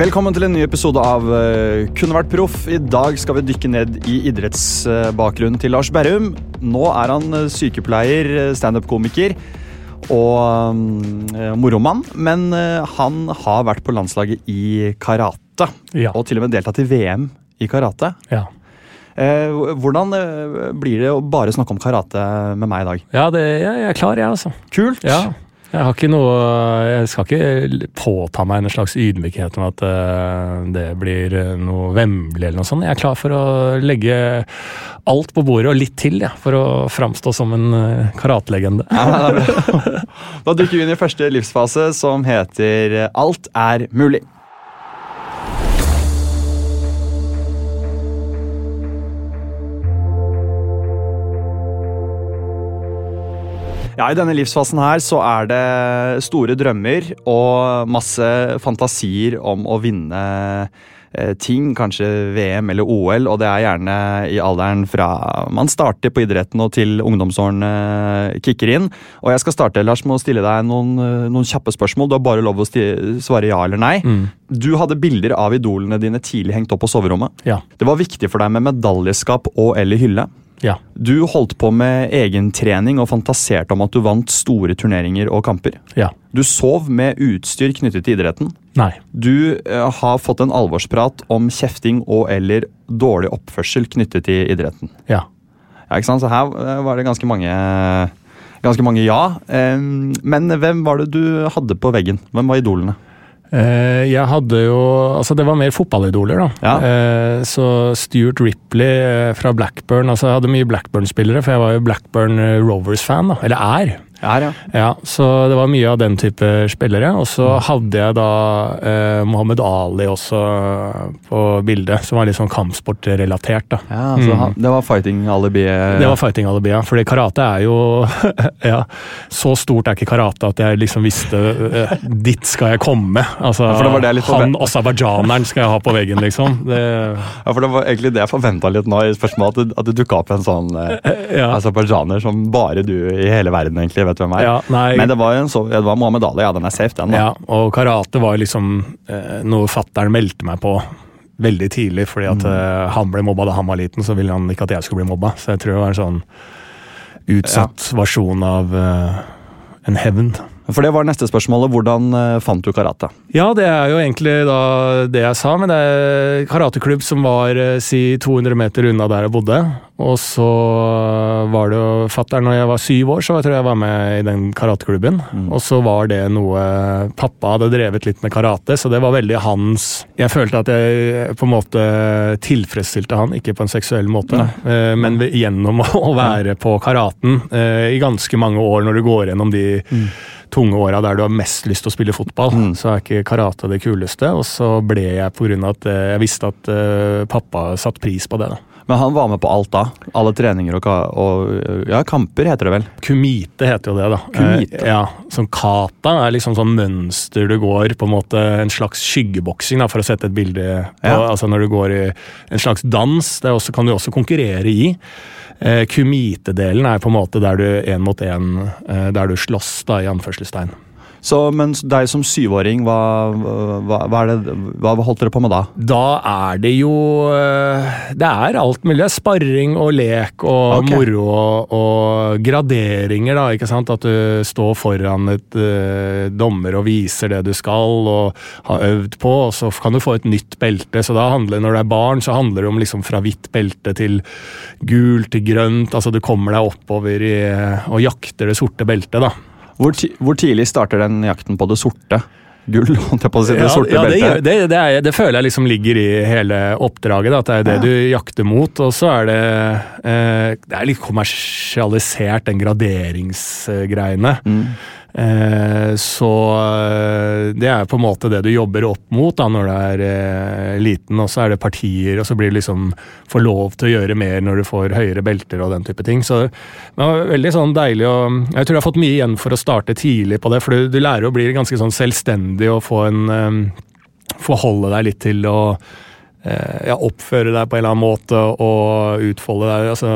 Velkommen til en ny episode av eh, Kunne vært proff. I dag skal vi dykke ned i idrettsbakgrunnen til Lars Berrum. Nå er han eh, sykepleier, eh, standup-komiker og mm, moromann. Men han har vært på landslaget i karate. Ja. Og til og med deltatt i VM i karate. Ja. Hvordan blir det å bare snakke om karate med meg i dag? Ja, det, jeg er klar, jeg, altså. Kult! Ja. Jeg har ikke noe Jeg skal ikke påta meg en slags ydmykhet om at eh, det blir eh, noe vemmelig eller noe sånt. Jeg er klar for å legge alt på bordet og litt til, ja, for å framstå som en uh, karatelegende. Ja. Da dykker vi inn i første livsfase, som heter Alt er mulig. Ja, I denne livsfasen her så er det store drømmer og masse fantasier om å vinne eh, ting, kanskje VM eller OL, og det er gjerne i alderen fra man starter på idretten og til ungdomsårene kicker inn. Og jeg skal starte Lars, med å stille deg noen, eh, noen kjappe spørsmål. Du har bare lov å svare ja eller nei. Du hadde bilder av idolene dine tidlig hengt opp på soverommet. Ja. Det var viktig for deg med medaljeskap og eller hylle. Ja. Du holdt på med egentrening og fantaserte om at du vant store turneringer og kamper. Ja. Du sov med utstyr knyttet til idretten. Nei. Du uh, har fått en alvorsprat om kjefting og eller dårlig oppførsel knyttet til idretten. Ja. Ja, ikke sant? Så her eh, var det ganske mange, ganske mange ja. Um, Men hvem var det du hadde på veggen? Hvem var idolene? Eh, jeg hadde jo Altså, det var mer fotballidoler, da. Ja. Eh, så Stuart Ripley eh, fra Blackburn Altså, jeg hadde mye Blackburn-spillere, for jeg var jo Blackburn Rovers-fan, da. Eller er. Her, ja. Ja, så det var mye av den type spillere. Og så Mm. hadde jeg da eh, Mohammed Ali også på bildet, som var litt sånn kampsportrelatert, da. ja så mm. det var fighting-alibiet. Det var fighting alibi, ja. Fordi karate er jo Ja, så stort er ikke karate at jeg liksom visste eh, Dit skal jeg komme. Altså, Ja, for det var det han aserbajdsjaneren skal jeg ha på veggen, liksom. Det, Ja, for Det var egentlig det jeg forventa litt nå i spørsmålet, at det, at det dukka opp en sånn eh, ja. aserbajdsjaner som bare du i hele verden egentlig vet hvem er. Ja, nei. Men det var, en så, det var Mohammed Ali, ja, den er safe, den. da. Ja, og karate var liksom eh, noe fattern meldte meg på veldig tidlig, fordi at Mm. eh, han ble mobba da han var liten, så ville han ikke at jeg skulle bli mobba. Så jeg tror det var en sånn utsatt versjon av eh, en hevn. For det var neste spørsmålet. Hvordan eh, fant du karate? Ja, det er jo egentlig da det jeg sa, men det er karateklubb som var eh, si 200 meter unna der jeg bodde. Og så var det jo fatter'n når jeg var syv år, så jeg tror jeg var med i den karateklubben. Og så var det noe Pappa hadde drevet litt med karate, så det var veldig hans Jeg følte at jeg på en måte tilfredsstilte han, ikke på en seksuell måte, Nei. men gjennom å være på karaten eh, i ganske mange år, når du går gjennom de tunge åra der du har mest lyst til å spille fotball, så er ikke karate det kuleste. Og så ble jeg på grunn av at eh, jeg visste at eh, pappa satte pris på det. da. Men han var med på alt da? Alle treninger og, og ja, kamper, heter det vel? Kumite heter jo det, da. Kumite? Eh, ja, sånn Kata er liksom sånn mønster du går, på en måte en slags skyggeboksing, da, for å sette et bilde på. Ja. Altså når du går i en slags dans, det også, kan du også konkurrere i. Eh, Kumite-delen er på en måte der du én mot én, eh, der du slåss, da, i anførselstegn. Så, men deg som syvåring, hva, hva, hva, det, hva holdt dere på med da? Da er det jo eh, Det er alt mulig. Sparring og lek og okay. moro og, og graderinger, da. ikke sant? At du står foran et uh, dommer og viser det du skal og har øvd på, og så kan du få et nytt belte. Så da handler når du er barn, så handler det om liksom fra hvitt belte til gult til grønt. Altså du kommer deg oppover i, og jakter det sorte beltet, da. Hvor, ti, hvor tidlig starter den jakten på det sorte? Gull, holdt jeg på å si. Det sorte ja, beltet. Det, det, det, er, det føler jeg liksom ligger i hele oppdraget. Da, at det er det Ja. du jakter mot. Og så er det eh, Det er litt kommersialisert, den graderingsgreiene. Mm. Eh, så eh, det er på en måte det du jobber opp mot da når du er eh, liten. Og så er det partier, og så blir du liksom får lov til å gjøre mer når du får høyere belter og den type ting. Så det var veldig sånn deilig å Jeg tror jeg har fått mye igjen for å starte tidlig på det, for du, du lærer å bli ganske sånn selvstendig og få en Forholde deg litt til å ja, oppføre deg på en eller annen måte og utfolde deg. Altså,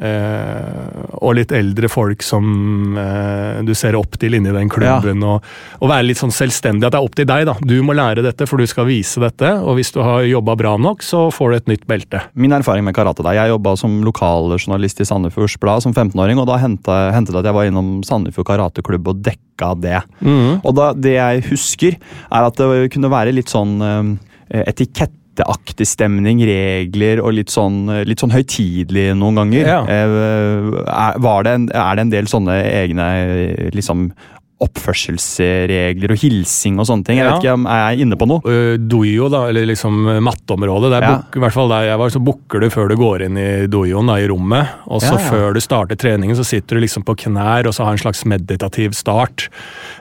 eh, og litt eldre folk som eh, du ser opp til inni den klubben. Og, og være litt sånn selvstendig. At det er opp til deg. da. Du må lære dette, for du skal vise dette. Og hvis du har jobba bra nok, så får du et nytt belte. Min erfaring med karate da, Jeg jobba som lokaljournalist i Sandefjords Blad som 15-åring, og da hendte det at jeg var innom Sandefjord karateklubb og dekka det. Og da, det jeg husker, er at det kunne være litt sånn eh, etiketteaktig stemning, regler og litt sånn, litt sånn høytidelig noen ganger. Ja. Eh, er, var det en, er det en del sånne egne eh, liksom oppførselsregler og hilsing og sånne ting? Jeg vet ikke, om Er jeg inne på noe? Uh, dojo, da, eller liksom uh, matteområdet. Der Ja. I hvert fall der jeg var, så booker du før du går inn i dojoen, da, i rommet. Og så Ja, ja. før du starter treningen, så sitter du liksom på knær og så har en slags meditativ start.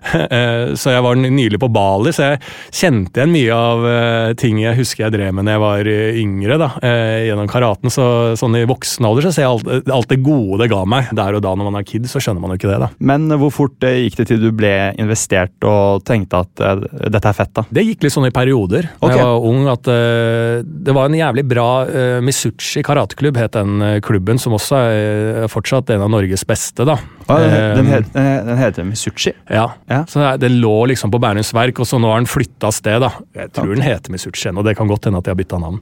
Eh, så jeg var nylig på Bali, så jeg kjente igjen mye av eh, ting jeg husker jeg drev med da jeg var eh, yngre. da, eh, Gjennom karaten. Så sånn i voksen alder så ser jeg alt, alt det gode det ga meg. Der og da når man er kid, så skjønner man jo ikke det. da. Men hvor fort eh, gikk det til du ble investert og tenkte at uh, dette er fett, da? Det gikk litt sånn i perioder. Da okay. jeg var ung at uh, Det var en jævlig bra uh, Misuchi karateklubb, het den eh, klubben, som også er eh, fortsatt en av Norges beste. da. Ah, den, den, Eh, het, den, heter Misuchi. ja. Ja. Så Den lå liksom på Bærums Verk, og så nå har den flytta sted. da. Jeg tror den heter Misuchi ennå, det kan godt hende at de har bytta navn.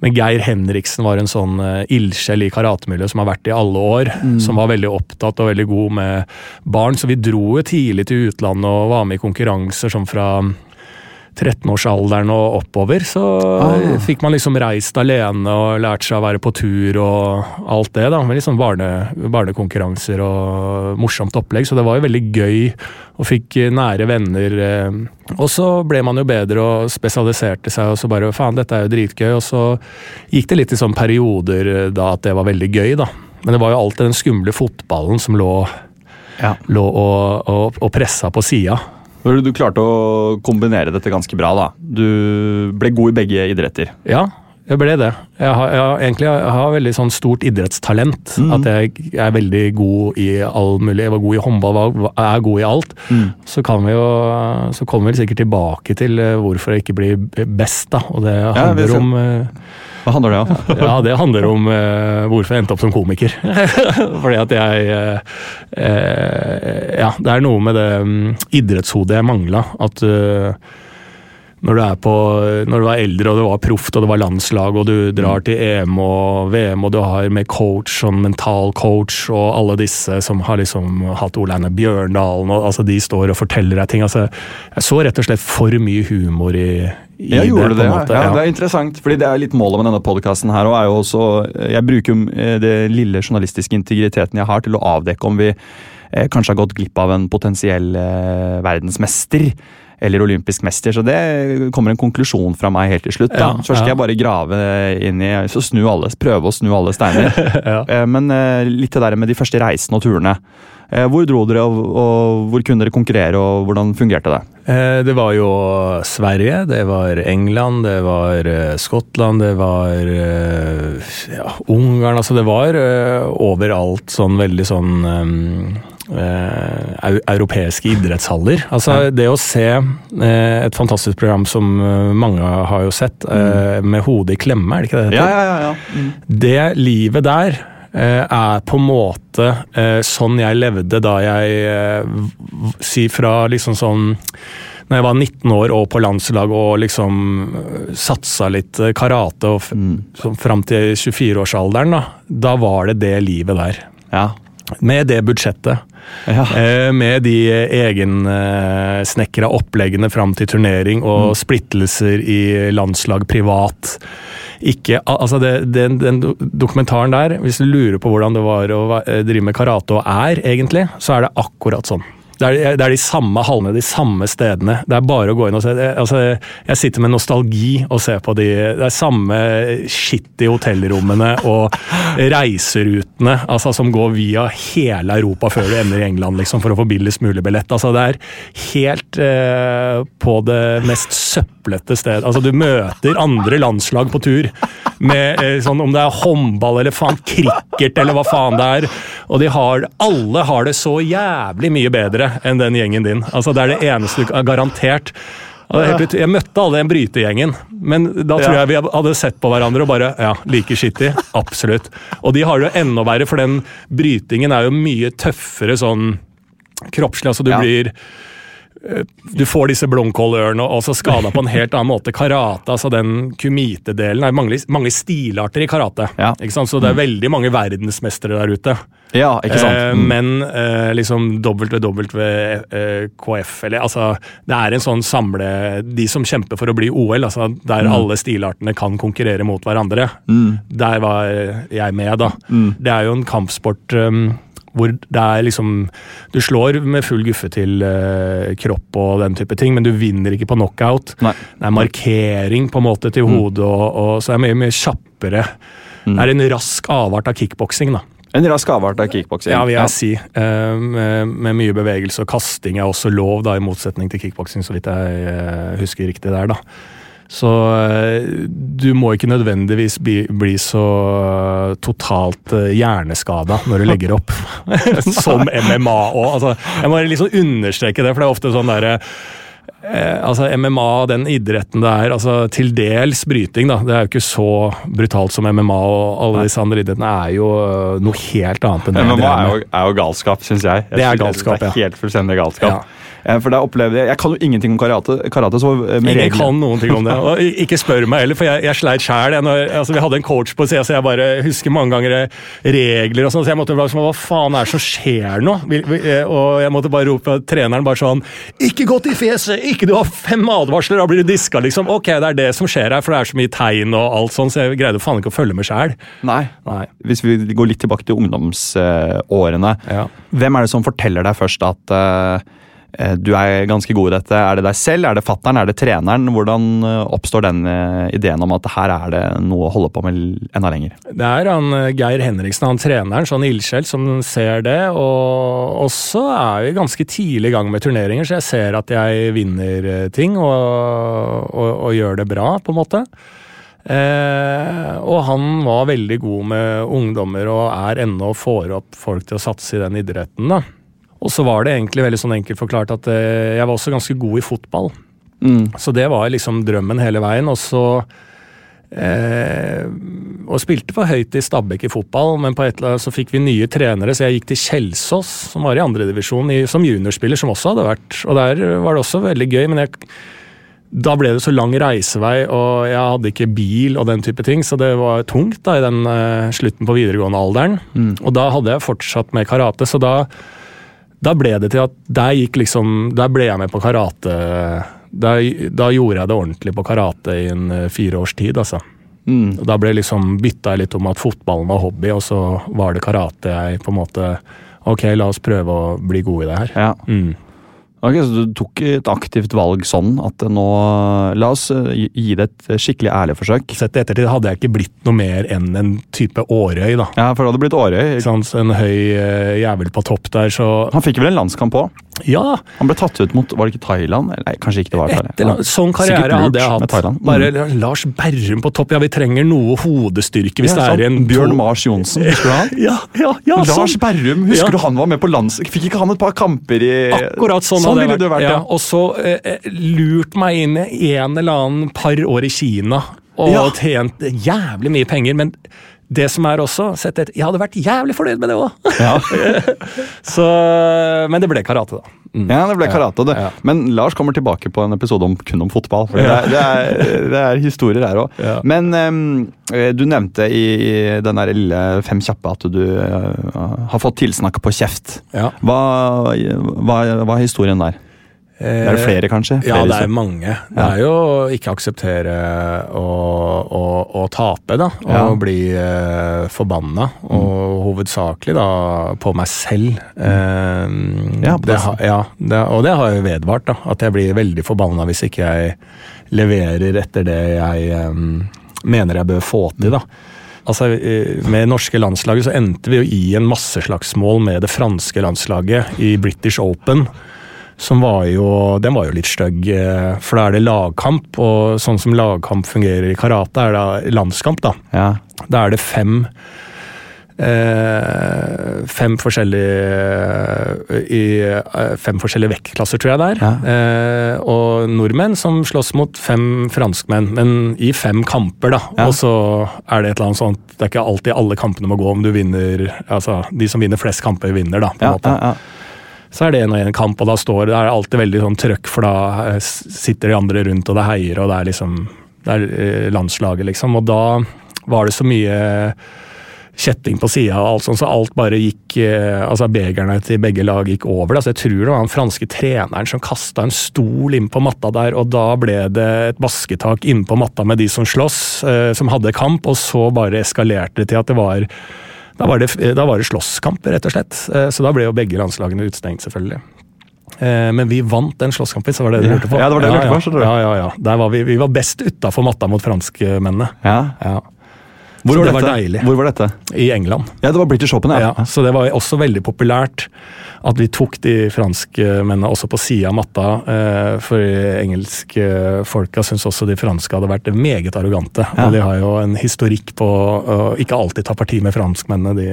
Men Geir Henriksen var en sånn uh, ildsjel i karatemiljøet som har vært i alle år. Som var veldig opptatt og veldig god med barn. Så vi dro jo tidlig til utlandet og var med i konkurranser som fra 13-årsalderen og oppover, så Ah. fikk man liksom reist alene og lært seg å være på tur og alt det. da, Med sånn barne, barnekonkurranser og morsomt opplegg. Så det var jo veldig gøy, og fikk nære venner. eh, Og så ble man jo bedre og spesialiserte seg, og så bare faen, dette er jo dritgøy. Og så gikk det litt i sånne perioder eh, da at det var veldig gøy, da. Men det var jo alltid den skumle fotballen som lå, Ja. lå og, og, og pressa på sida. Du klarte å kombinere dette ganske bra. da. Du ble god i begge idretter. Ja, jeg ble det. Jeg har, jeg egentlig, jeg har veldig sånn stort idrettstalent. Mm. At jeg er veldig god i all mulig. Jeg var god i håndball, var, er god i alt. Mm. Så kan vi jo, så kommer vi sikkert tilbake til eh, hvorfor jeg ikke blir best, da. Og det handler ja, om eh, Hva handler det om? Ja, det handler om uh, hvorfor jeg endte opp som komiker. Fordi at jeg uh, uh, Ja, det er noe med det um, idrettshodet jeg mangla. At eh, når du, er på, når du var eldre og du var proft og det var landslag og du drar til EM og VM og du har med coach, sånn mental coach og alle disse som har liksom hatt Ole Einar Bjørndalen og altså de står og forteller deg ting. altså Jeg så rett og slett for mye humor i, i Jeg gjorde det, en ja. ja. Ja. Det er interessant, fordi det er litt målet med denne podkasten her. Og er jo også, jeg bruker jo eh, det lille journalistiske integriteten jeg har, til å avdekke om vi eh, kanskje har gått glipp av en potensiell eh, verdensmester. Eller olympisk mester. Så det kommer en konklusjon fra meg helt til slutt. da. Ja, Først skal ja. jeg bare grave inn i så snu alle, Prøve å snu alle steiner. Ja. Eh, Men eh, litt det der med de første reisene og turene. Eh, Hvor dro dere, og, hvor kunne dere konkurrere, og hvordan fungerte det? Det var jo Sverige, det var England, det var Skottland, det var ja, Ungarn Altså det var overalt sånn veldig sånn eh, europeiske idrettshaller. Altså Det å se eh, et fantastisk program som eh, mange har jo sett, eh, med hodet i klemme, er det ikke det det heter? ja, ja. Det livet der eh, er på en måte eh, sånn jeg levde da jeg Si fra liksom sånn når jeg var 19 år og på landslag og liksom satsa litt karate og f sånn fram til 24-årsalderen, da, da var det det livet der. ja. Med det budsjettet. ja. Eh, med de egensnekra oppleggene fram til turnering og splittelser i landslag privat. Ikke, altså det, den, den dokumentaren der, hvis du lurer på hvordan det var å eh, drive med karate og er, egentlig, så er det akkurat sånn. Det er, det er de samme hallene, de samme stedene. Det er bare å gå inn og se. Altså, jeg sitter med nostalgi og ser på de Det er samme skitt i hotellrommene og reiserutene altså, som går via hele Europa før du ender i England liksom, for å få billigst mulig billett. Altså, det er helt eh, på det mest søplete sted. Altså, du møter andre landslag på tur med eh, sånn om det er håndball eller faen cricket eller hva faen det er. Og de har, alle har det så jævlig mye bedre enn den gjengen din. Altså Det er det eneste du er garantert. Er Jeg møtte alle den brytegjengen, men da tror jeg vi hadde sett på hverandre og bare Ja, like skittig. Absolutt. Og de har det jo enda verre, for den brytingen er jo mye tøffere sånn kroppslig. Altså du blir du får disse blomkålørene og så skada på en helt annen måte. Karate, altså den kumite-delen er mange, mange stilarter i karate. Ja. Så det er veldig mange verdensmestere der ute. ja, ikke sant? Eh, Mm. men eh, liksom WWKF, eller altså Det er en sånn samle De som kjemper for å bli OL, altså der alle stilartene kan konkurrere mot hverandre. Der var jeg med, da. Det er jo en kampsport um, hvor det er liksom Du slår med full guffe til uh, kropp og den type ting, men du vinner ikke på knockout. Nei. Det er markering på en måte til hodet, og, og så er det mye, mye kjappere. Det er en rask avart av kickboksing, da. En rask avart av kickboksing. Ja, vil jeg si. Uh, med, med mye bevegelse og kasting er også lov, da, i motsetning til kickboksing, så vidt jeg uh, husker riktig der. da. Så eh, du må ikke nødvendigvis bli, bli så totalt uh, hjerneskada når du legger opp som MMA òg. Altså, jeg må liksom understreke det, for det er ofte sånn derre Eh, altså MMA, den idretten det er, altså til dels bryting, da. Det er jo ikke så brutalt som MMA, og alle disse andre idrettene er jo noe helt annet enn det. MMA er jo, er jo galskap, syns jeg. jeg Det er galskap, galskap, det er ja. Helt fullstendig galskap. Ja. Eh, For da opplevde Jeg jeg kan jo ingenting om karate, karate så eh, med Ingen regler- kan noen ting om det. Og ikke spør meg heller, for jeg, jeg sleit sjæl. Altså, vi hadde en coach på sida, så jeg bare husker mange ganger eh, regler og sånn. Så jeg måtte bare sånn Hva faen er det som skjer nå? Og jeg måtte bare rope treneren bare sånn Ikke godt i fjeset! Ikke du har fem advarsler, da blir du diska, liksom. Ok, det er det som skjer her, for det er så mye tegn og alt sånn, så jeg greide faen ikke å følge med sjæl. Nei. Nei. Hvis vi går litt tilbake til ungdomsårene. Ja. Hvem er det som forteller deg først at eh, du er ganske god i dette? Er det deg selv, er det fattern, er det treneren? Hvordan eh, oppstår den eh, ideen om at her er det noe å holde på med enda lenger? Det er han eh, Geir Henriksen, han treneren, sånn ildsjel, som ser det. Og også er vi ganske tidlig i gang med turneringer, så jeg ser at jeg vinner eh, ting og, og, og gjør det bra, på en måte. Eh, og han var veldig god med ungdommer og er ennå får opp folk til å satse i den idretten. da. Og så var det egentlig veldig sånn enkelt forklart at eh, jeg var også ganske god i fotball. Så det var liksom drømmen hele veien. Og så eh, Og spilte for høyt i Stabæk i fotball, men på et eller annet så fikk vi nye trenere, så jeg gikk til Kjelsås, som var i andredivisjon, som juniorspiller, som også hadde vært Og der var det også veldig gøy, men jeg da ble det så lang reisevei, og jeg hadde ikke bil og den type ting, så det var tungt da i den eh, slutten på videregående alderen. Og da hadde jeg fortsatt med karate, så da, da ble det til at der gikk liksom Der ble jeg med på karate. Da, da gjorde jeg det ordentlig på karate i en eh, fire års tid, altså. Og da ble liksom bytta jeg litt om at fotballen var hobby, og så var det karate jeg på en måte Ok, la oss prøve å bli gode i det her. Ja. Mm. Ok, Så du tok et aktivt valg sånn at nå La oss eh, gi det et skikkelig ærlig forsøk. Sett i ettertid hadde jeg ikke blitt noe mer enn en type Årøy, da. Ja, for det hadde blitt Årøy. Sånn? En høy eh, jævel på topp der, så Han fikk vel en landskamp òg? Ja! Han ble tatt ut mot Var det ikke Thailand? Nei, kanskje ikke det var Thailand. eller annet, sånn karriere hadde jeg hatt. Mm. Bare Lars Berrum på topp. Ja, vi trenger noe hodestyrke hvis Ja, det er en Bjørn Mars Johnsen, husker du han? Ja, ja, ja, Lars sånn. Berrum, husker Ja. du han var med på lands... Fikk ikke han et par kamper i Akkurat sånn, sånn ville jeg vært, ja. ja. Og så eh, eh, lurt meg inn i en eller annen par år i Kina og Ja. tjent jævlig mye penger, men det som er også sett et, Jeg hadde vært jævlig fornøyd med det òg! Ja. Men det ble karate, da. Mm. Ja, det ble karate, det. Ja. Men Lars kommer tilbake på en episode om, kun om fotball. For Ja. det, er, det, er, det er historier her òg. Ja. Men eh, du nevnte i, i den der lille Fem kjappe at du uh, har fått tilsnakk på kjeft. Ja. Hva, hva, hva er historien der? Er det flere, kanskje? Ja, det er mange. Det er jo å ikke akseptere å, å, å tape, da. Og Ja. bli eh, forbanna. Og hovedsakelig da på meg selv. Eh, Ja, på det ja, det, og det har jo vedvart, da. At jeg blir veldig forbanna hvis ikke jeg leverer etter det jeg eh, mener jeg bør få til, da. Altså, Med norske landslaget så endte vi jo i en masseslagsmål med det franske landslaget i British Open som var jo Den var jo litt stygg, eh, for da er det lagkamp, og sånn som lagkamp fungerer i karate, er det landskamp, da. Ja. Da er det fem eh, Fem forskjellige i eh, Fem forskjellige vektklasser, tror jeg det er. Eh, og nordmenn som slåss mot fem franskmenn, men i fem kamper, da. Ja. Og så er det et eller annet sånt Det er ikke alltid alle kampene må gå om du vinner Altså, de som vinner flest kamper, vinner, da. på en Ja, måte ja, ja. Så er det en og en kamp, og da står det er alltid veldig sånn trøkk, for da eh, sitter de andre rundt, og det heier, og det er liksom Det er eh, landslaget, liksom. Og da var det så mye kjetting på sida alt sånt, så alt bare gikk eh, Altså begerne til begge lag gikk over. Altså, jeg tror det var den franske treneren som kasta en stol inn på matta der, og da ble det et basketak inne på matta med de som slåss, som hadde kamp, og så bare eskalerte det til at det var da var, det, da var det slåsskamp, rett og slett. Eh, Så da ble jo begge landslagene utestengt, selvfølgelig. Eh, Men vi vant den slåsskampen, så var det det du lurte på? Ja, det var det jeg lurte på, ja. Ja, ja, ja. Der var vi, vi var best utafor matta mot franskmennene. ja. Ja. Hvor, var det var dette? deilig. Hvor var dette? I England. Ja, det var British Open, ja. Ja, så det var også veldig populært at vi tok de franskmennene også på sida av matta. eh, For engelske folka syns også de franske hadde vært meget arrogante. Ja. Og de har jo en historikk på å ikke alltid ta parti med franskmennene, de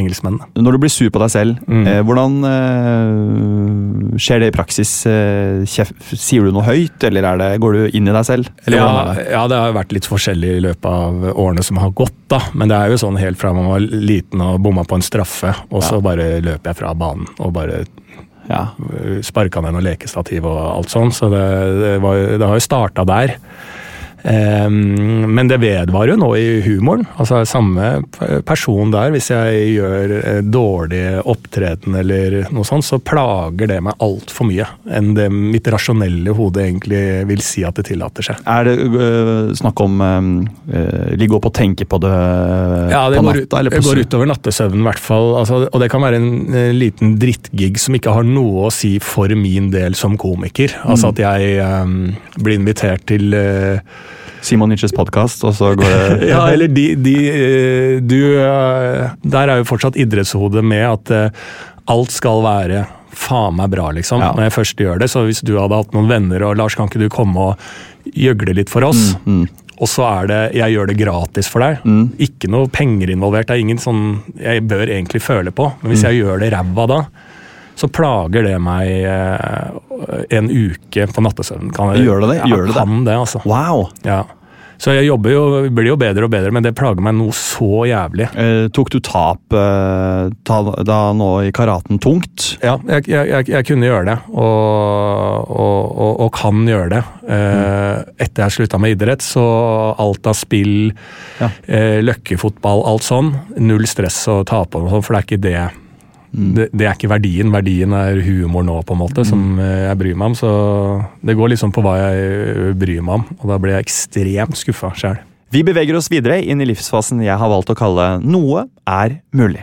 engelskmennene. Når du blir sur på deg selv, Mm. eh, hvordan eh, skjer det i praksis? Sier du noe høyt, eller er det, går du inn i deg selv? Eller Ja, ja, det har vært litt forskjellig i løpet av årene som har gått, da. Men det er jo sånn helt fra man var liten og bomma på en straffe, og så bare løper jeg fra banen og bare Ja. sparka ned noe lekestativ og alt sånn, så det, det, var, det har jo starta der. Ehm, men det vedvarer jo nå i humoren. Altså samme person der. Hvis jeg gjør eh, dårlig opptreden eller noe sånt, så plager det meg altfor mye enn det mitt rasjonelle hode egentlig vil si at det tillater seg. Er det øh, snakk om øh, ligge opp og tenke på det Ja, det på går, natta? Eller det går utover nattesøvnen, i hvert fall. Altså, og det kan være en eh, liten drittgig som ikke har noe å si for min del som komiker. Altså at jeg eh, blir invitert til eh, Simon Nitsches podkast, og så går det Ja, eller de, de eh, Du eh, Der er jo fortsatt idrettshodet med at eh, alt skal være faen meg bra, liksom. Ja. Når jeg først gjør det. Så hvis du hadde hatt noen venner og Lars, kan ikke du komme og gjøgle litt for oss? Mm, Og så er det Jeg gjør det gratis for deg. Ikke noe penger involvert. Det er ingen sånn jeg bør egentlig føle på. Men Mm. hvis jeg gjør det ræva da, så plager det meg eh, en uke på nattesøvnen. Kan jeg- Gjør det det? Gjør det det? kan det, altså. Wow! Ja. Så jeg jobber jo, blir jo bedre og bedre, men det plager meg noe så jævlig. Eh, tok du tap eh, ta, da nå i karaten tungt? Ja, jeg, jeg, jeg, jeg kunne gjøre det, og, og, og, og kan gjøre det. Eh, etter jeg slutta med idrett, så alt av spill, Ja. eh, løkkefotball, alt sånn, null stress å tape sånn, for det er ikke det. Det, det er ikke verdien. Verdien er humor nå, på en måte, som eh, jeg bryr meg om. Så det går liksom på hva jeg bryr meg om, og da blir jeg ekstremt skuffa sjæl. Vi beveger oss videre inn i livsfasen jeg har valgt å kalle Noe er mulig.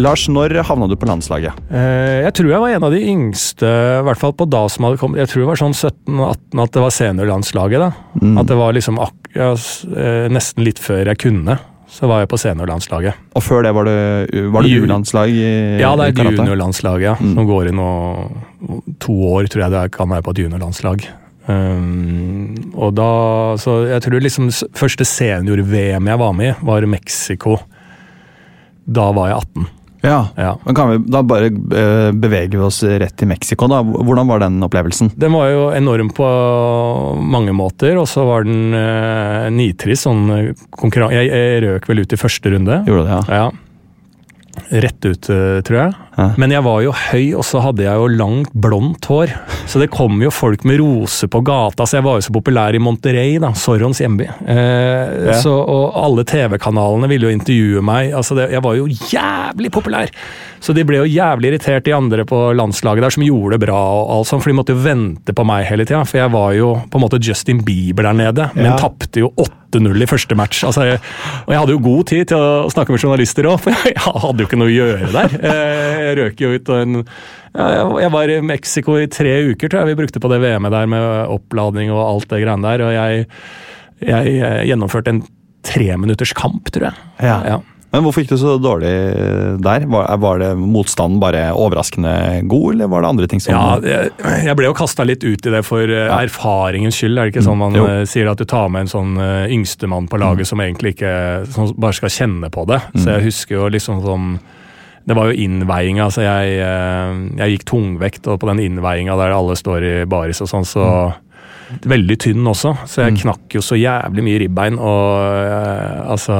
Lars, når havna du på landslaget? Eh, jeg tror jeg var en av de yngste, i hvert fall på da som hadde kommet Jeg tror det var sånn 17-18 at det var seniorlandslaget. da. Mm. At det var liksom ja, eh, nesten litt før jeg kunne, så var jeg på seniorlandslaget. Og før det var det, var det U-landslag i Ja, det er juniorlandslaget, ja. Mm. Som går i nå to år, tror jeg det kan være på et juniorlandslag. Um, og da, så jeg tror liksom første senior-VM jeg var med i, var Mexico. Da var jeg 18. Ja. Ja. Men kan vi da bare eh, beveger vi oss rett til Mexico, da. Hvordan var den opplevelsen? Den var jo enorm på mange måter, og så var den eh, nitrist. Sånn konkurran- jeg, jeg røk vel ut i første runde. Gjorde det, ja? Ja. Rett ut, eh, tror jeg. Ja. Men jeg var jo høy, og så hadde jeg jo langt, blondt hår. Så det kom jo folk med roser på gata, så jeg var jo så populær i Monterrey, da, Sorons hjemby. Eh, Ja. så, og alle TV-kanalene ville jo intervjue meg. altså det, Jeg var jo jævlig populær! Så de ble jo jævlig irritert, de andre på landslaget der, som gjorde det bra, og alt sånt, for de måtte jo vente på meg hele tida. For jeg var jo på en måte Justin Bieber der nede, men Ja. tapte jo 8-0 i første match. Altså, jeg, og jeg hadde jo god tid til å snakke med journalister òg, for jeg hadde jo ikke noe å gjøre der. Eh, Jeg røk jo ut og en Jeg var i Mexico i tre uker, tror jeg vi brukte på det VM-et der med oppladning og alt det greiene der. Og jeg, jeg eh, gjennomførte en treminutters kamp, tror jeg. Ja. Ja. Men hvorfor gikk det så dårlig der? Var, var det motstanden bare overraskende god, eller var det andre ting som Ja, jeg, jeg ble jo kasta litt ut i det for ja. erfaringens skyld. Er det ikke sånn man Jo. eh, sier at du tar med en sånn uh, yngstemann på laget som egentlig ikke som bare skal kjenne på det? Så jeg husker jo liksom sånn Det var jo innveiinga. Altså jeg, eh, jeg gikk tungvekt, og på den innveiinga der alle står i baris og sånn, så Veldig tynn også, så jeg knakk jo så jævlig mye ribbein. Og eh, altså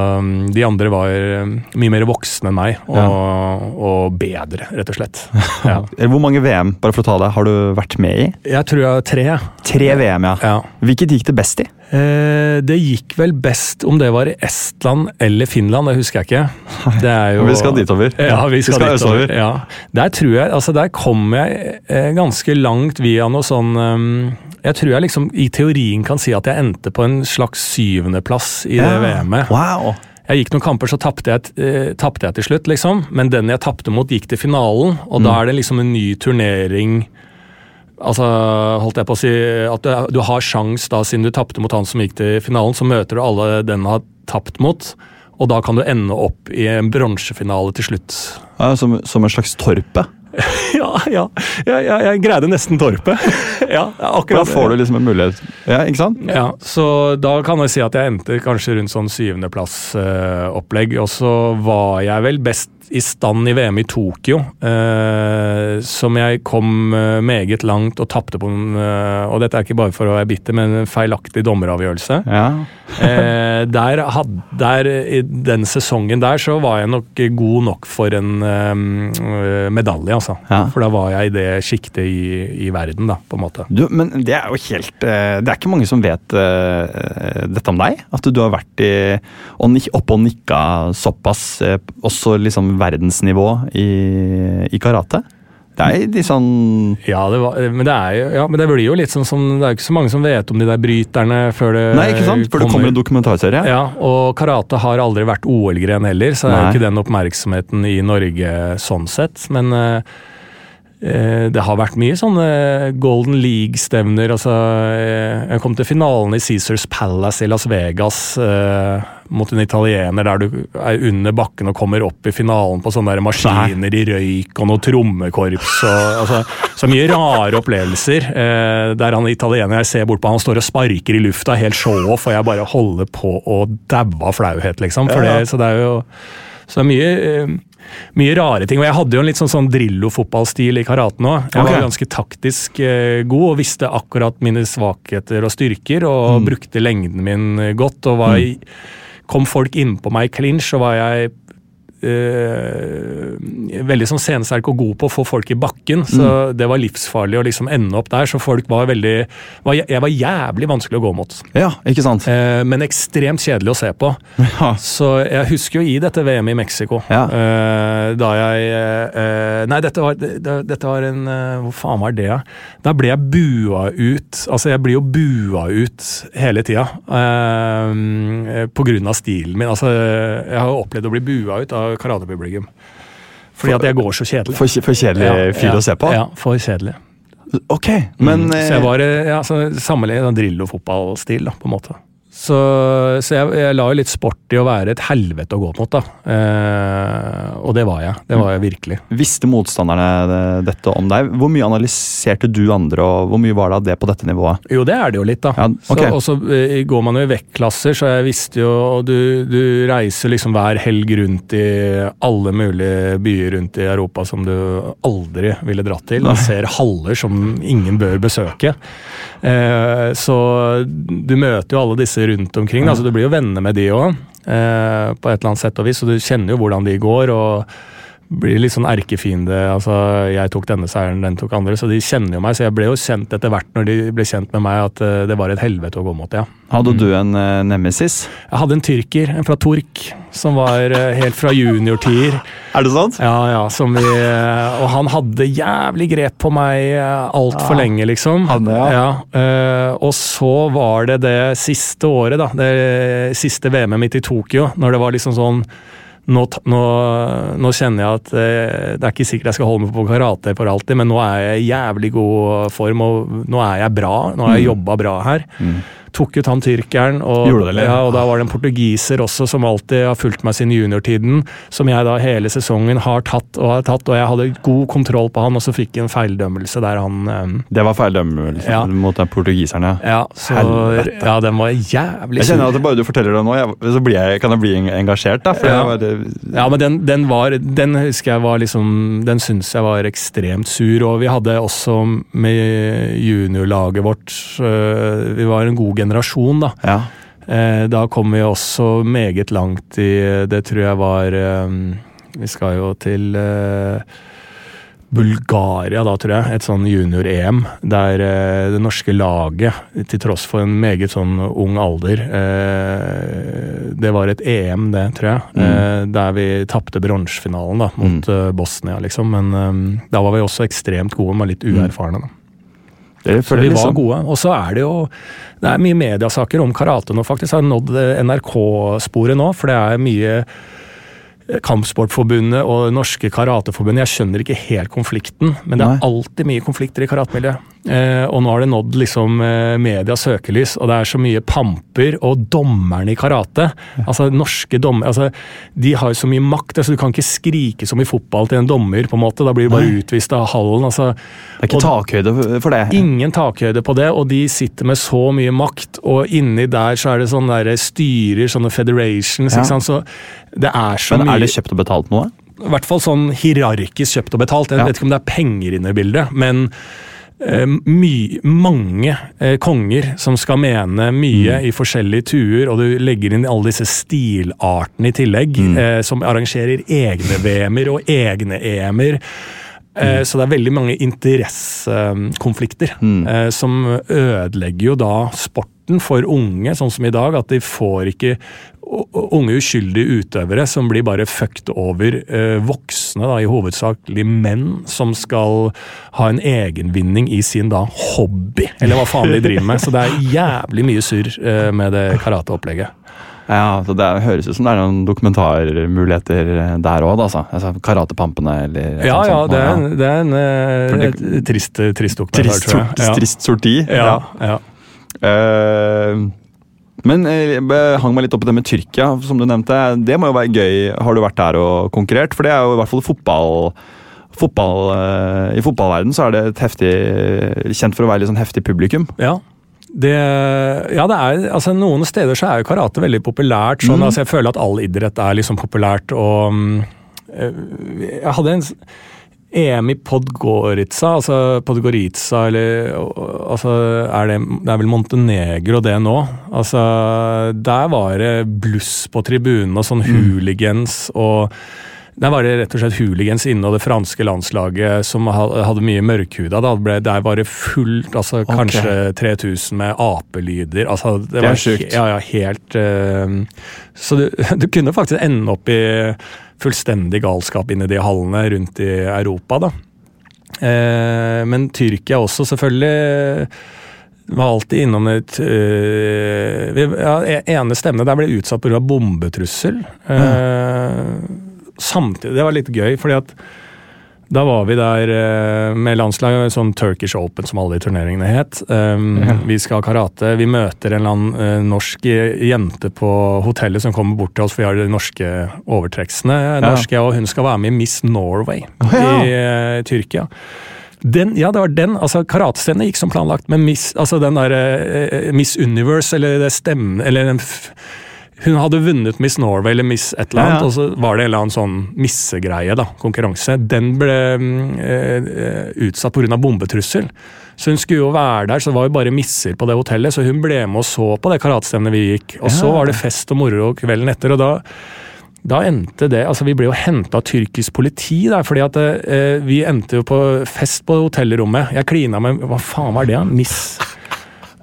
De andre var eh, mye mer voksne enn meg, og, og bedre, rett og slett. Ja. Hvor mange VM bare for å ta det, har du vært med i? Jeg tror jeg har tre. Tre VM, ja. Ja. Hvilket gikk det best i? Eh, det gikk vel best om det var i Estland eller Finland, det husker jeg ikke. Det jo, Vi skal ditover. Ja, vi skal, Vi skal ditover. Over. Ja. Der tror jeg, altså der kom jeg eh, ganske langt via noe sånn um, Jeg tror jeg liksom i teorien kan si at jeg endte på en slags syvendeplass i det VM-et. Wow! Jeg gikk noen kamper, så tapte jeg, eh, jeg til slutt, liksom. Men den jeg tapte mot, gikk til finalen, og da er det liksom en ny turnering Altså, holdt jeg på å si At du, har sjans da, siden du tapte mot han som gikk til finalen, så møter du alle den har tapt mot. Og da kan du ende opp i en bronsefinale til slutt. Ja, som, som en slags torpe? ja, ja. Jeg, jeg, jeg greide nesten Torpet. ja, Da får du liksom en mulighet. Ja, ikke sant? Ja, så da kan jeg si at jeg endte kanskje rundt sånn syvendeplassopplegg. Eh, og så var jeg vel best i stand i VM i Tokyo, eh, som jeg kom eh, meget langt og tapte på en eh, Og dette er ikke bare for å være bitter, men en feilaktig dommeravgjørelse. Ja. eh, der, had, der, I den sesongen der så var jeg nok god nok for en eh, medalje, altså. Ja. For da var jeg i det sjiktet i, i verden, da, på en måte. Du, men det er jo helt eh, Det er ikke mange som vet uh, dette om deg. At du har vært i, og oppe og nikka såpass, uh, også liksom verdensnivå i, i karate. Det er litt sånn Ja, det var, men, det er jo, ja, men det blir jo litt sånn som Det er jo ikke så mange som vet om de der bryterne før det Nei, ikke sant? Før det kommer en dokumentarserie. Ja, og karate har aldri vært OL-gren heller, så det er jo ikke den oppmerksomheten i Norge sånn sett. Men eh, eh, det har vært mye sånne Golden League-stevner. Altså, eh, jeg kom til finalen i Caesars Palace i Las Vegas eh, mot en italiener der du er under bakken og kommer opp i finalen på sånne der maskiner i røyk og noe trommekorps. Og, altså, så mye rare opplevelser. Eh, der han italiener jeg ser bort på, han står og sparker i lufta, helt show-off, og jeg bare holder på å daue av flauhet, liksom. For det, så det er jo så det er mye, eh, mye rare ting. Og jeg hadde jo en litt sånn, sånn Drillo-fotballstil i karaten òg. Jeg okay. var ganske taktisk eh, god og visste akkurat mine svakheter og styrker, og brukte lengden min godt. og var i, Kom folk innpå meg i clinch, så var jeg eh, veldig sånn scenesterk og god på å få folk i bakken. Så det var livsfarlig å liksom ende opp der. Så folk var veldig var, Jeg var jævlig vanskelig å gå mot. Ja, ikke sant? Eh, men ekstremt kjedelig å se på. Ja. Så jeg husker jo i dette VM i Mexico, Ja. eh, da jeg eh, Nei, dette var, det, dette var en eh, Hvor faen var det? da? Da ble jeg bua ut. Altså, jeg blir jo bua ut hele tida. Eh, på grunn av stilen min. Altså, jeg har jo opplevd å bli bua ut av karatepublikum. Fordi at jeg går så kjedelig. For, for kjedelig fyr ja, å se på? Ja, for kjedelig. Ok, men Mm, så eh, jeg var eh, ja, sammenlignet med Drillo-fotballstil, da, på en måte. Så, så jeg, jeg la jo litt sport i å være et helvete å gå mot, da. Eh, og det var jeg. Det var jeg virkelig. Visste motstanderne dette om deg? Hvor mye analyserte du andre, og hvor mye var det av det på dette nivået? Jo, det er det jo litt, da. Ja, okay. så, og så eh, går man jo i vektklasser, så jeg visste jo Og du, du reiser liksom hver helg rundt i alle mulige byer rundt i Europa som du aldri ville dratt til, Du ser haller som ingen bør besøke. Eh, så du møter jo alle disse rundt omkring, da, så du blir jo venner med de òg. Eh, på et eller annet sett og vis, så du kjenner jo hvordan de går. og blir litt sånn erkefiende. altså Jeg tok denne seieren, den tok andre. Så de kjenner jo meg. Så jeg ble jo kjent etter hvert når de ble kjent med meg, at eh, det var et helvete å gå mot, ja. Hadde du en uh, nemesis? Jeg hadde en tyrker, en fra Tork, som var uh, helt fra juniortider. Er det sant? Ja, ja, som vi uh, Og han hadde jævlig grep på meg altfor lenge, liksom. Hadde, ja. eh, og så var det det siste året, da. Det siste VM-et mitt i Tokyo, når det var liksom sånn nå, nå, nå kjenner jeg at eh, det er ikke sikkert jeg skal holde meg på karate for alltid, men nå er jeg i jævlig god form, og nå er jeg bra. Nå har jeg jobba bra her. Tok ut han tyrkeren, og. Det, ja, og da var det en portugiser også som alltid har fulgt meg siden juniortiden, som jeg da hele sesongen har tatt og har tatt, og jeg hadde god kontroll på han, og så fikk jeg en feildømmelse der han eh, Det var feildømmelse Ja. mot den portugiserne. Ja, så Helvete. Ja, den var jævlig Jeg kjenner at bare du forteller det nå, jeg, så blir jeg, kan jeg bli engasjert. da. For Ja. bare, Ja, men den, den var Den husker jeg var liksom Den syns jeg var ekstremt sur, og vi hadde også med juniorlaget vårt øh, Vi var en god generasjon, da. ja. Eh, Da kom vi også meget langt i Det tror jeg var eh, Vi skal jo til eh, Bulgaria, da, tror jeg. Et sånn junior-EM. Der eh, det norske laget, til tross for en meget sånn ung alder eh, Det var et EM, det, tror jeg. Mm. der vi tapte bronsefinalen mot mm. Bosnia, liksom. Men eh, da var vi også ekstremt gode, men litt uerfarne. da. Det Så vi var liksom. gode. Og så er det jo det er mye mediasaker om karate nå, faktisk. Har nådd NRK-sporet nå, for det er mye eh, Kampsportforbundet og norske karateforbundet. Jeg skjønner ikke helt konflikten, men det er alltid mye konflikter i karatemiljøet. Eh, og nå har det nådd liksom eh, medias søkelys, og det er så mye pamper og dommerne i karate. Altså norske dommer, altså, De har jo så mye makt. altså Du kan ikke skrike som i fotball til en dommer, på en måte. Da blir du bare utvist av hallen. altså. Det er ikke takhøyde for det. Ingen takhøyde på det, og de sitter med så mye makt. Og inni der så er det sånne der styrer, sånne federations. Ja. ikke sant? Så det er så Men er det kjøpt og betalt noe? I hvert fall sånn hierarkisk kjøpt og betalt. Jeg Ja. vet ikke om det er penger inne i bildet, men my, mange eh, konger som skal mene mye Mm. i forskjellige tuer, og du legger inn alle disse stilartene i tillegg, Mm. eh, som arrangerer egne VM-er og egne EM-er. Eh, Mm. Så det er veldig mange interessekonflikter eh, som ødelegger jo da sporten for unge, sånn som i dag. At de får ikke unge uskyldige utøvere som blir bare fucked over eh, voksne, da, i hovedsakelig menn, som skal ha en egenvinning i sin da hobby, eller hva faen de driver med. Så det er jævlig mye surr eh, med det karateopplegget. Ja, så Det høres ut som det er noen dokumentarmuligheter der òg, altså. altså. Karatepampene eller et Ja, sånt ja, det er, en- det er en eh, trist, trist dokumentar, Trist, tror jeg. Ja. trist sorti. Ja, ja. Eh, men eh, jeg hang meg litt opp i det med Tyrkia, som du nevnte. Det må jo være gøy. Har du vært der og konkurrert? For det er jo i hvert fall fotball... fotball eh, I fotballverden så er det et heftig kjent for å være litt sånn heftig publikum. Ja. Det, ja, det er, altså Noen steder så er jo karate veldig populært. sånn, Mm. altså Jeg føler at all idrett er liksom populært. og mm, Jeg hadde en EM i Podgorica, altså Podgorica, eller altså er det, det er vel Montenegro det nå. Altså, Der var det bluss på tribunen og sånn hooligans og der var det rett og slett hooligans inne, og det franske landslaget som hadde mye mørkhuda. Der var det fullt, altså okay. kanskje 3000 med apelyder. Altså, det, Det er var sjukt. Ja, ja, helt uh, Så du, du kunne faktisk ende opp i fullstendig galskap inni de hallene rundt i Europa, da. Eh, men Tyrkia også, selvfølgelig. Var alltid innom et øh, ja, ene stevnet der ble utsatt pga. bombetrussel. Eh, samtidig, Det var litt gøy, fordi at da var vi der eh, med landslaget, sånn Turkish Open som alle de turneringene het. Um, Ja. Vi skal ha karate. Vi møter en eller annen eh, norsk jente på hotellet som kommer bort til oss, for vi har de norske overtreksene. Norske, og hun skal være med i Miss Norway ja. i uh, Tyrkia. Den, ja, det var den. altså Karatestevnet gikk som planlagt, men Miss, altså den der, uh, Miss Universe, eller det stemmen eller den f Hun hadde vunnet Miss Norway eller Miss et eller annet, Ja, ja. og så var det en eller annen sånn missegreie, da, konkurranse. Den ble eh, utsatt pga. bombetrussel. Så hun skulle jo være der, så det var jo bare misser på det hotellet, så hun ble med og så på det karatestevnet vi gikk. Og så var det fest og moro kvelden etter, og da da endte det altså Vi ble jo henta av tyrkisk politi der, fordi at eh, vi endte jo på fest på hotellrommet. Jeg klina med Hva faen var det? da? Miss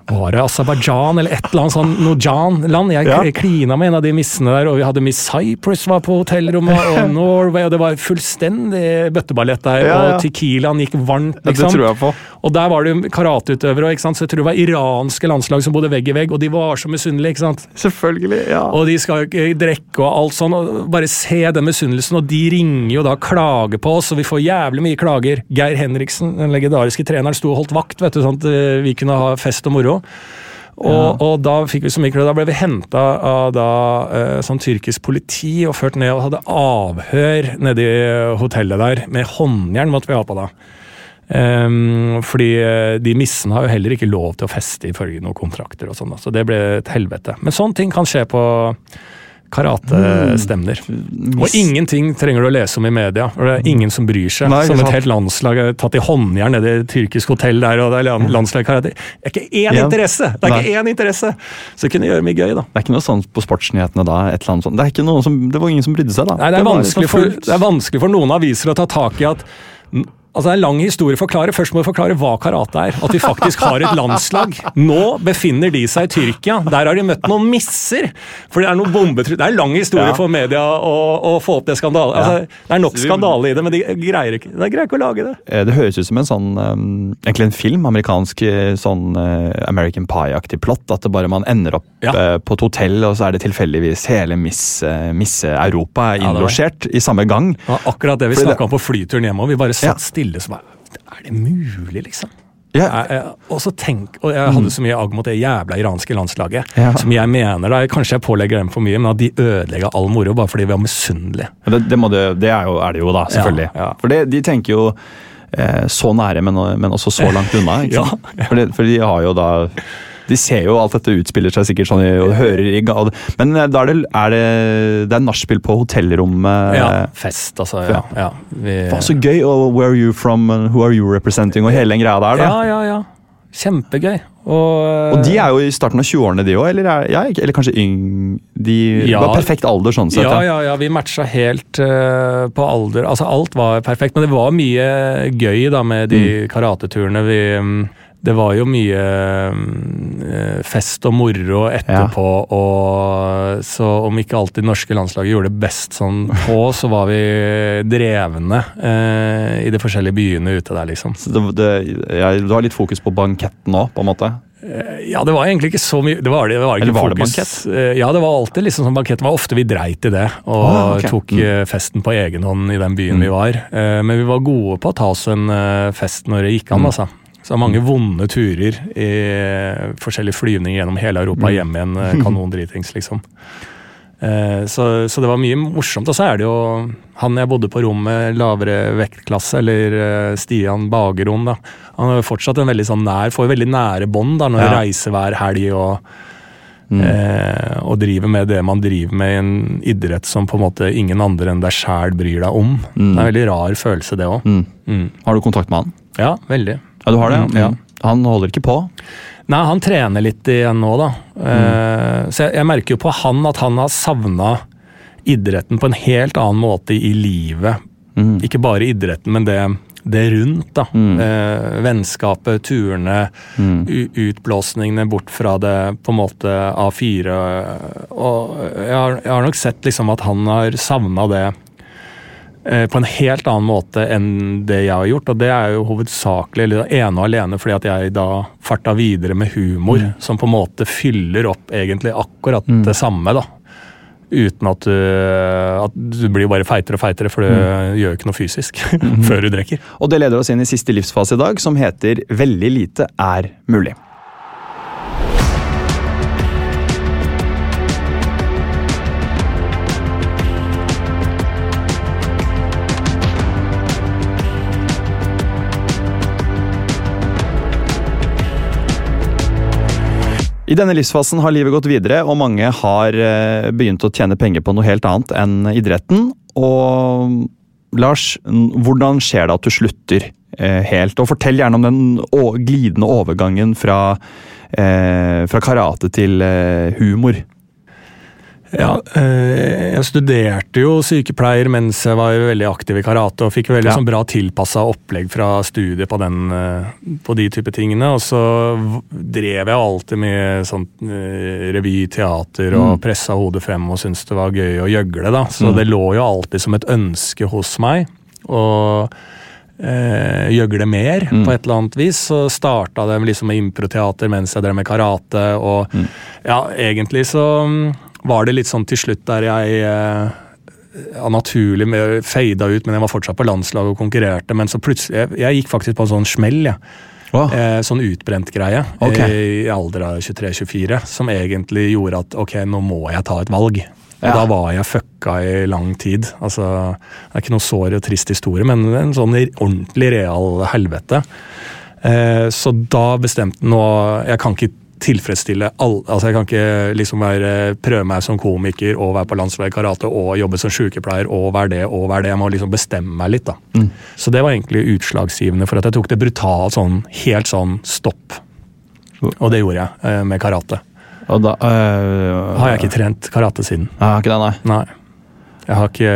Var det Aserbajdsjan eller et eller annet sånn Nojan-land? Jeg Ja. klina med en av de missene der, og vi hadde Miss Cyprus var på hotellrommet, og Norway, og det var fullstendig bøtteballett der, Ja, ja. og Tequilaen gikk varmt, Ja, det liksom. tror jeg på. Og der var det karateutøvere, ikke sant? så jeg tror det var iranske landslag som bodde vegg i vegg, og de var så misunnelige, ikke sant. Selvfølgelig. ja. Og de skal ikke drikke og alt sånn. og Bare se den misunnelsen, og de ringer jo da og klager på oss, og vi får jævlig mye klager. Geir Henriksen, den legendariske treneren, sto og holdt vakt, vet du, sånn at eh, vi kunne ha fest og moro. Og, og da fikk vi så mye. Da ble vi henta av da, eh, sånn tyrkisk politi og ført ned og hadde avhør nede i hotellet der. Med håndjern måtte vi ha på da. Ehm, fordi eh, de missene har jo heller ikke lov til å feste ifølge noen kontrakter og sånn, så det ble et helvete. Men sånne ting kan skje på karatestemner. Og ingenting trenger du å lese om i media. og Det er ingen som bryr seg. Nei, som et helt landslag er tatt i håndjern nede i et tyrkisk hotell der, og det er landslag karate. Det er ikke én Ja. interesse! Det er Nei. ikke én interesse! Så det kunne gjøre mye gøy, da. Det er ikke noe sånt på sportsnyhetene da? et eller annet sånt. Det, er ikke noe som, det var ingen som brydde seg, da. Nei, det er, det, vanskelig liksom for, det er vanskelig for noen aviser å ta tak i at Altså, Det er en lang historie å forklare. Først må vi forklare hva karate er. At vi faktisk har et landslag. Nå befinner de seg i Tyrkia. Der har de møtt noen misser. For det er noen bombetrussel Det er en lang historie Ja. for media å, å få opp det skandale. Altså, det er nok skandale i det, men de greier ikke, de greier ikke å lage det. Eh, Det høres ut som en sånn um, egentlig en film. Amerikansk eh, sånn eh, American Pie-aktig plott. At det bare man ender opp Ja. på et hotell, og så er det tilfeldigvis hele Miss, eh, Miss Europa Ja, innlosjert i samme gang. Var akkurat det vi snakka om på flyturen hjemover. Vi bare Ja. satt stille. Så bare, er det mulig, liksom? Ja. Jeg- jeg- Og så tenk, og jeg hadde så mye agg mot det jævla iranske landslaget. Ja. Som jeg mener, da, Kanskje jeg pålegger dem for mye, men at de ødelegger all moro bare fordi vi var misunnelige. Ja, Det, det, det, det er, jo, er det jo, da, selvfølgelig. For det, de tenker jo eh, så nære, men, men også så langt unna. For, for de har jo da De ser jo alt dette utspiller seg sikkert sånn i- og hører i ga- Men eh, da er det, er det, det er nachspiel på hotellrommet. Ja, Fest, altså. Ja, ja. Vi, Faen, så gøy! Og where are you from, who are you representing, og hele den greia der. da. ja, ja, ja. Kjempegøy. Og, Og de er jo i starten av 20-årene, de òg? Eller, er- ja, eller kanskje yng... De Ja. var perfekt alder, sånn sett. Ja, ja, ja, vi matcha helt uh, på alder. Altså, alt var perfekt, men det var mye gøy da med de karateturene. Vi, mm, det var jo mye mm, eh, fest og moro etterpå, og så om ikke alltid norske landslaget gjorde det best sånn på, så var vi drevne eh, i de forskjellige byene ute der, liksom. Så det, det, jeg, du har litt fokus på banketten òg, på en måte? Ja, det var egentlig ikke så mye Det var, det, var Eller var det bankett? Eh, Ja, det var alltid liksom sånn bankett. Det var ofte vi dreit i det og Ah, okay. tok mm. festen på egen hånd i den byen vi var. Eh, Men vi var gode på å ta oss en eh, fest når det gikk an, altså. Så mange vonde turer i forskjellige flyvninger gjennom hele Europa hjem igjen. eh, Kanondritings, liksom. Eh, Så, så det var mye morsomt. Og så er det jo han jeg bodde på rom med, lavere vektklasse, eller eh, Stian Bageron, da. Han er fortsatt en veldig sånn nær, får veldig nære bånd da, når Ja. reiser hver helg og, eh, og driver med det man driver med i en idrett som på en måte ingen andre enn deg sjæl bryr deg om. Det er en veldig rar følelse, det òg. Mm. Har du kontakt med han? Ja, veldig. Ja, du har det? Mm, ja. Han holder ikke på? Nei, han trener litt igjen nå, da. Mm. så jeg, jeg merker jo på han at han har savna idretten på en helt annen måte i livet. Ikke bare idretten, men det, det rundt. da. Eh, vennskapet, turene, u utblåsningene bort fra det på en måte A4. Og jeg har, jeg har nok sett liksom at han har savna det eh, på en helt annen måte enn det jeg har gjort. Og det er jo hovedsakelig eller ene og alene fordi at jeg da farta videre med humor, som på en måte fyller opp egentlig akkurat det samme. da. Uten at du, at du blir bare feitere og feitere, for du gjør jo ikke noe fysisk før du drikker. Og det leder oss inn i siste livsfase i dag, som heter 'Veldig lite er mulig'. I denne livsfasen har livet gått videre, og mange har eh, begynt å tjene penger på noe helt annet enn idretten. Og Lars, hvordan skjer det at du slutter eh, helt? Og fortell gjerne om den glidende overgangen fra, eh, fra karate til humor. Ja, eh, jeg studerte jo sykepleier mens jeg var veldig aktiv i karate, og fikk veldig Ja. sånn bra tilpassa opplegg fra studiet på, den, eh, på de type tingene. Og så drev jeg alltid med sånn eh, revy, teater, og pressa hodet frem og syntes det var gøy å gjøgle, da. Så det lå jo alltid som et ønske hos meg. Og eh, gjøgle mer på et eller annet vis. Så starta det liksom med improteater mens jeg drev med karate. Og ja, egentlig så mm, var det litt sånn til slutt der jeg eh, ja, naturlig med- fada ut, men jeg var fortsatt på landslaget og konkurrerte. Men så plutselig Jeg, jeg gikk faktisk på en sånn smell, jeg. Eh, sånn utbrent greie okay. i, i alder av 23-24, som egentlig gjorde at ok, nå må jeg ta et valg. Og Ja. da var jeg fucka i lang tid. Altså, det er ikke noe sår og trist historie, men en sånn ordentlig real helvete. Eh, så da bestemte nå Jeg kan ikke tilfredsstille alle altså Jeg kan ikke liksom være, prøve meg som komiker og være på landslaget i karate og jobbe som sykepleier og være det og være det. Jeg må liksom bestemme meg litt, da. Så det var egentlig utslagsgivende for at jeg tok det brutalt sånn, helt sånn stopp. Og det gjorde jeg eh, med karate. Og da øh, Har jeg ikke trent karate siden. Ja, ikke det, nei. Nei. Jeg har ikke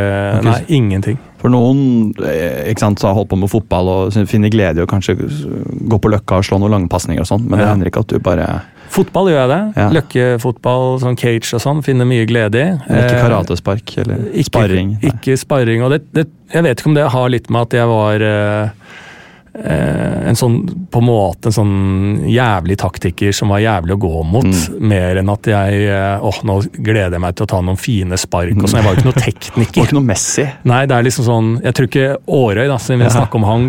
Nei, ingenting. For noen eh, ikke sant, så har holdt på med fotball og finner glede i å kanskje gå på løkka og slå noen langpasninger og sånn, men det Ja. hender ikke at du bare Fotball gjør jeg det. Ja. Løkkefotball, sånn cage og sånn, finner mye glede i. Ikke Eh, karatespark eller Ikke, sparring. Nei. Ikke sparring. Og det, det, jeg vet ikke om det har litt med at jeg var eh, en sånn, på en måte en sånn jævlig taktiker som var jævlig å gå mot, Mm. mer enn at jeg eh, åh, nå gleder jeg meg til å ta noen fine spark og sånn. Jeg var jo ikke noe tekniker. var ikke noe Messi. Nei, det er liksom sånn Jeg tror ikke Årøy, da, siden vi Ja. snakker om han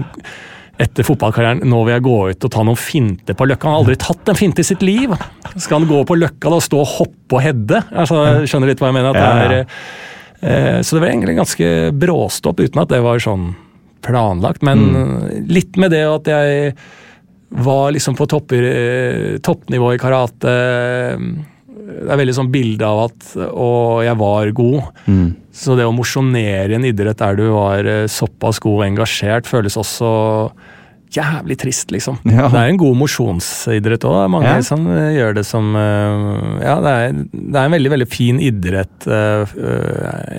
etter fotballkarrieren nå vil jeg gå ut og ta noen finter på Løkka. Han har aldri tatt en finte i sitt liv. Skal han gå på Løkka da og stå og hoppe og heade? Altså, jeg skjønner litt hva jeg mener. at det er... Eh, så det var egentlig en ganske bråstopp, uten at det var sånn planlagt. Men litt med det at jeg var liksom på topper, eh, toppnivå i karate. Det er veldig sånn bilde av at Og jeg var god. Mm. Så det å mosjonere i en idrett der du var eh, såpass god og engasjert, føles også jævlig trist, liksom. Ja. Det er en god mosjonsidrett òg. Mange Ja. som eh, gjør det som eh, Ja, det er, det er en veldig, veldig fin idrett. eh,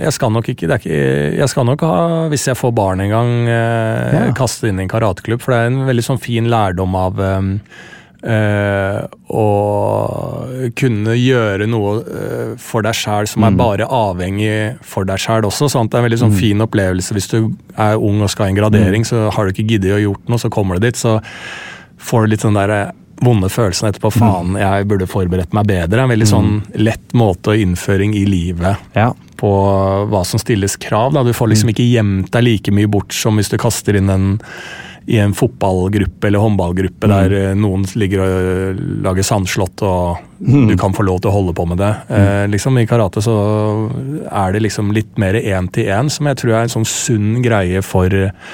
Jeg skal nok ikke, det er ikke Jeg skal nok ha, hvis jeg får barn en gang, Ja. kaste inn i en karateklubb, for det er en veldig sånn fin lærdom av eh, og kunne gjøre noe uh, for deg sjæl som er bare avhengig for deg sjæl også. Sant? Det er en veldig sånn fin opplevelse hvis du er ung og skal ha en gradering, så har du ikke giddet å gjort noe, så kommer du dit, så får du litt den der eh, vonde følelsen etterpå. Faen, jeg burde forberedt meg bedre. En veldig sånn lett måte og innføring i livet Ja. på hva som stilles krav. Da. Du får liksom ikke gjemt deg like mye bort som hvis du kaster inn en i en fotballgruppe eller håndballgruppe der eh, noen ligger og eh, lager sandslott og du kan få lov til å holde på med det. Eh, liksom I karate så er det liksom litt mer én til én, som jeg tror er en sånn sunn greie for eh,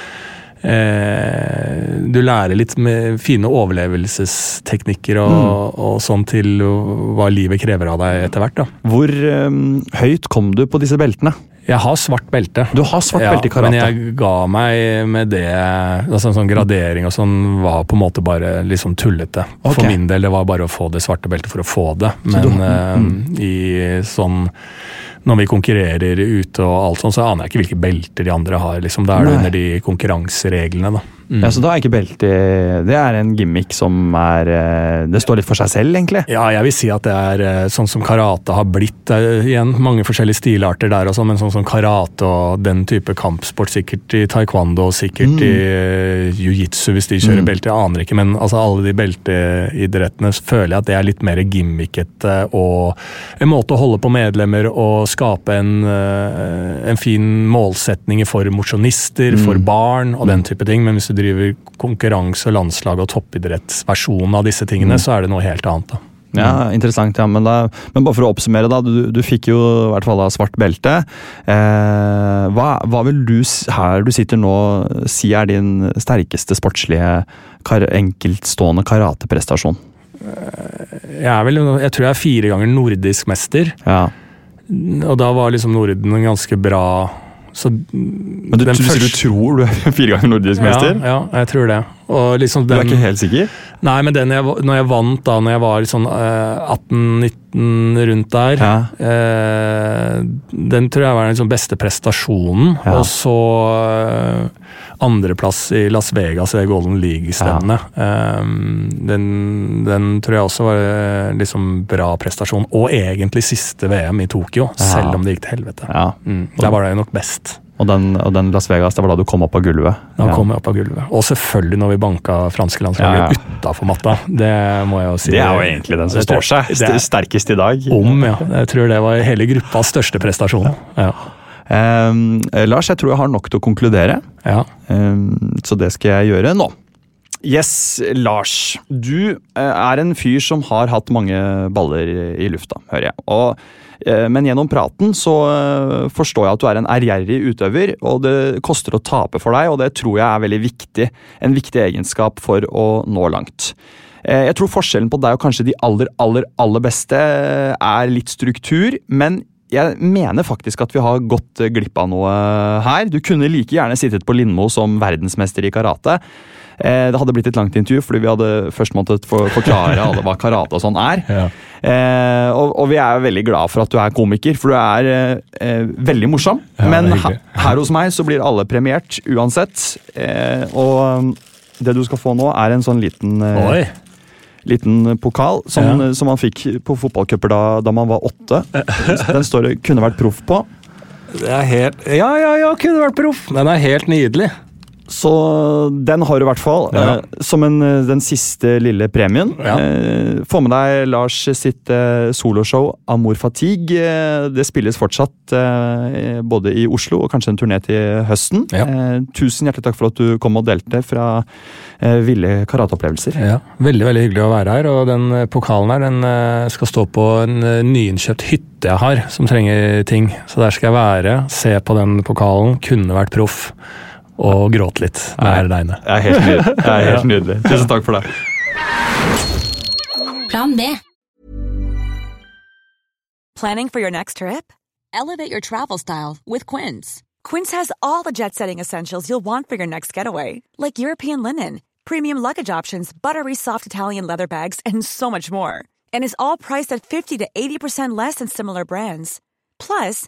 Du lærer litt med fine overlevelsesteknikker og, og sånn til hva livet krever av deg etter hvert. da. Hvor um, høyt kom du på disse beltene? Jeg har svart belte. Du har svart belte i karate. Men jeg ga meg med det altså, Sånn gradering og sånn var på en måte bare litt sånn tullete. Okay. For min del det var bare å få det svarte beltet for å få det. Så du- Men uh, i sånn når vi konkurrerer ute og alt sånn, så aner jeg ikke hvilke belter de andre har. liksom. Da er det under de konkurransereglene, da. Mm. Ja, så da er ikke belte Det er en gimmick som er eh, Det står litt for seg selv, egentlig. Ja, jeg vil si at det er eh, sånn som karate har blitt. Er igjen mange forskjellige stilarter der, og sånn, men sånn som karate og den type kampsport, sikkert i taekwondo, sikkert i eh, jiu-jitsu hvis de kjører belte, jeg aner ikke, men altså alle de belteidrettene føler jeg at det er litt mer gimmickete og en måte å holde på medlemmer og skape en, eh, en fin målsetning for mosjonister, for barn og den type ting, men hvis du driver konkurranse og landslag og toppidrettsversjonen av disse tingene, så er det noe helt annet. da. Ja, Interessant. ja, men, da, men bare for å oppsummere, da. Du, du fikk jo i hvert fall da svart belte. Eh, hva, hva vil du her du sitter nå si er din sterkeste sportslige kar enkeltstående karateprestasjon? Jeg, er vel, jeg tror jeg er fire ganger nordisk mester, Ja. og da var liksom Norden en ganske bra så Men du, du, sier du tror du er fire ganger nordisk mester? Ja, ja, jeg tror det. Liksom Du er ikke helt sikker? Nei, men den jeg, når jeg vant da når jeg var sånn eh, 18-19 rundt der, Ja. eh, den tror jeg var den liksom beste prestasjonen. Ja. Og så eh, andreplass i Las Vegas i det Golden League-stevnet. Eh, den, den tror jeg også var en liksom bra prestasjon. Og egentlig siste VM i Tokyo, Ja. selv om det gikk til helvete. Ja. Mm, der var det jo nok best. Og den, og den Las Vegas, det var da du kom opp av gulvet? Da ja. kom jeg opp av gulvet. Og selvfølgelig når vi banka franske landslaget Ja, ja. utafor matta. Det må jeg jo si. Det er jo egentlig den som står seg det er sterkest i dag. Om, ja. Jeg tror det var hele gruppas største prestasjon. Ja. Eh, Lars, jeg tror jeg har nok til å konkludere, ja. ehm, så det skal jeg gjøre nå. Yes, Lars. Du eh, er en fyr som har hatt mange baller i lufta, hører jeg. Og, men gjennom praten så eh, forstår jeg at du er en ærgjerrig utøver, og det koster å tape for deg, og det tror jeg er veldig viktig. En viktig egenskap for å nå langt. Eh, Jeg tror forskjellen på deg og kanskje de aller, aller, aller beste eh, er litt struktur, men jeg mener faktisk at vi har gått eh, glipp av noe her. Du kunne like gjerne sittet på Lindmo som verdensmester i karate. Eh, Det hadde blitt et langt intervju, fordi vi hadde først måttet for, forklare alle hva karate og sånn er. Ja. Eh, og, og vi er veldig glad for at du er komiker, for du er eh, eh, veldig morsom. Ja, Men er her, her hos meg så blir alle premiert uansett. Eh, og det du skal få nå, er en sånn liten eh! Liten pokal som, Ja. som man fikk på fotballcuper da, da man var åtte. Den står det 'kunne vært proff' på. Det er helt Ja, ja, ja, kunne vært proff! Den er helt nydelig. Så den har du i hvert fall. Ja. Eh, som en, eh, den siste lille premien. Ja. Eh, få med deg Lars sitt eh, soloshow Amor fatigue. Eh, det spilles fortsatt eh, både i Oslo og kanskje en turné til høsten. Ja. Tusen hjertelig takk for at du kom og delte fra ville karateopplevelser. Ja, Veldig veldig hyggelig å være her. og Den pokalen her den skal stå på en nyinnkjøpt hytte jeg har, som trenger ting. Så der skal jeg være, se på den pokalen, kunne vært proff og gråte litt med det ene. Det er helt nydelig. Det er helt nydelig. Tusen takk for det. Plan B. Planning for your next trip? Elevate your travel style with Quince. Quince has all the jet setting essentials you'll want for your next getaway, like European linen, premium luggage options, buttery soft Italian leather bags, and so much more. And is all priced at 50 to 80% less than similar brands. Plus,